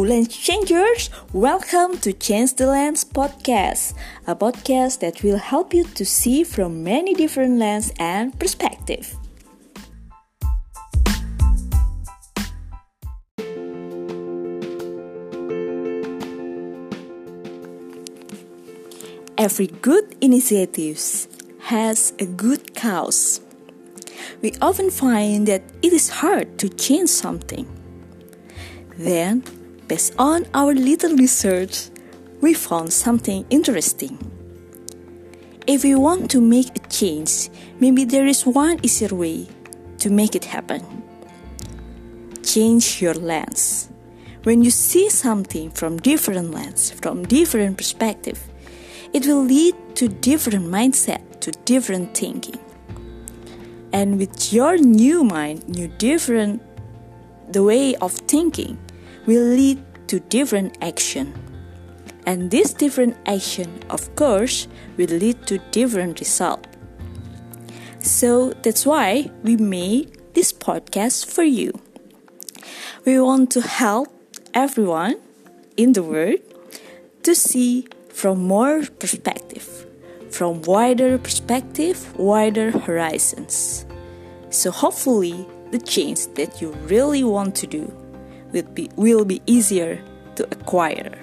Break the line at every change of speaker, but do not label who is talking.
Lens Changers, welcome to Change the Lens podcast, a podcast that will help you to see from many different lenses and perspective. Every good initiative has a good cause. We often find that it is hard to change something. Then, based on our little research, we found something interesting. If we want to make a change, maybe there is one easier way to make it happen. Change your lens. When you see something from different lens, from different perspective, it will lead to different mindset, to different thinking. And with your new mind, new different the way of thinking will lead to different action. And this different action, of course, will lead to different result. So that's why we made this podcast for you. We want to help everyone in the world to see from more perspective, from wider perspective, wider horizons. So hopefully the change that you really want to do will be, will be easier to acquire.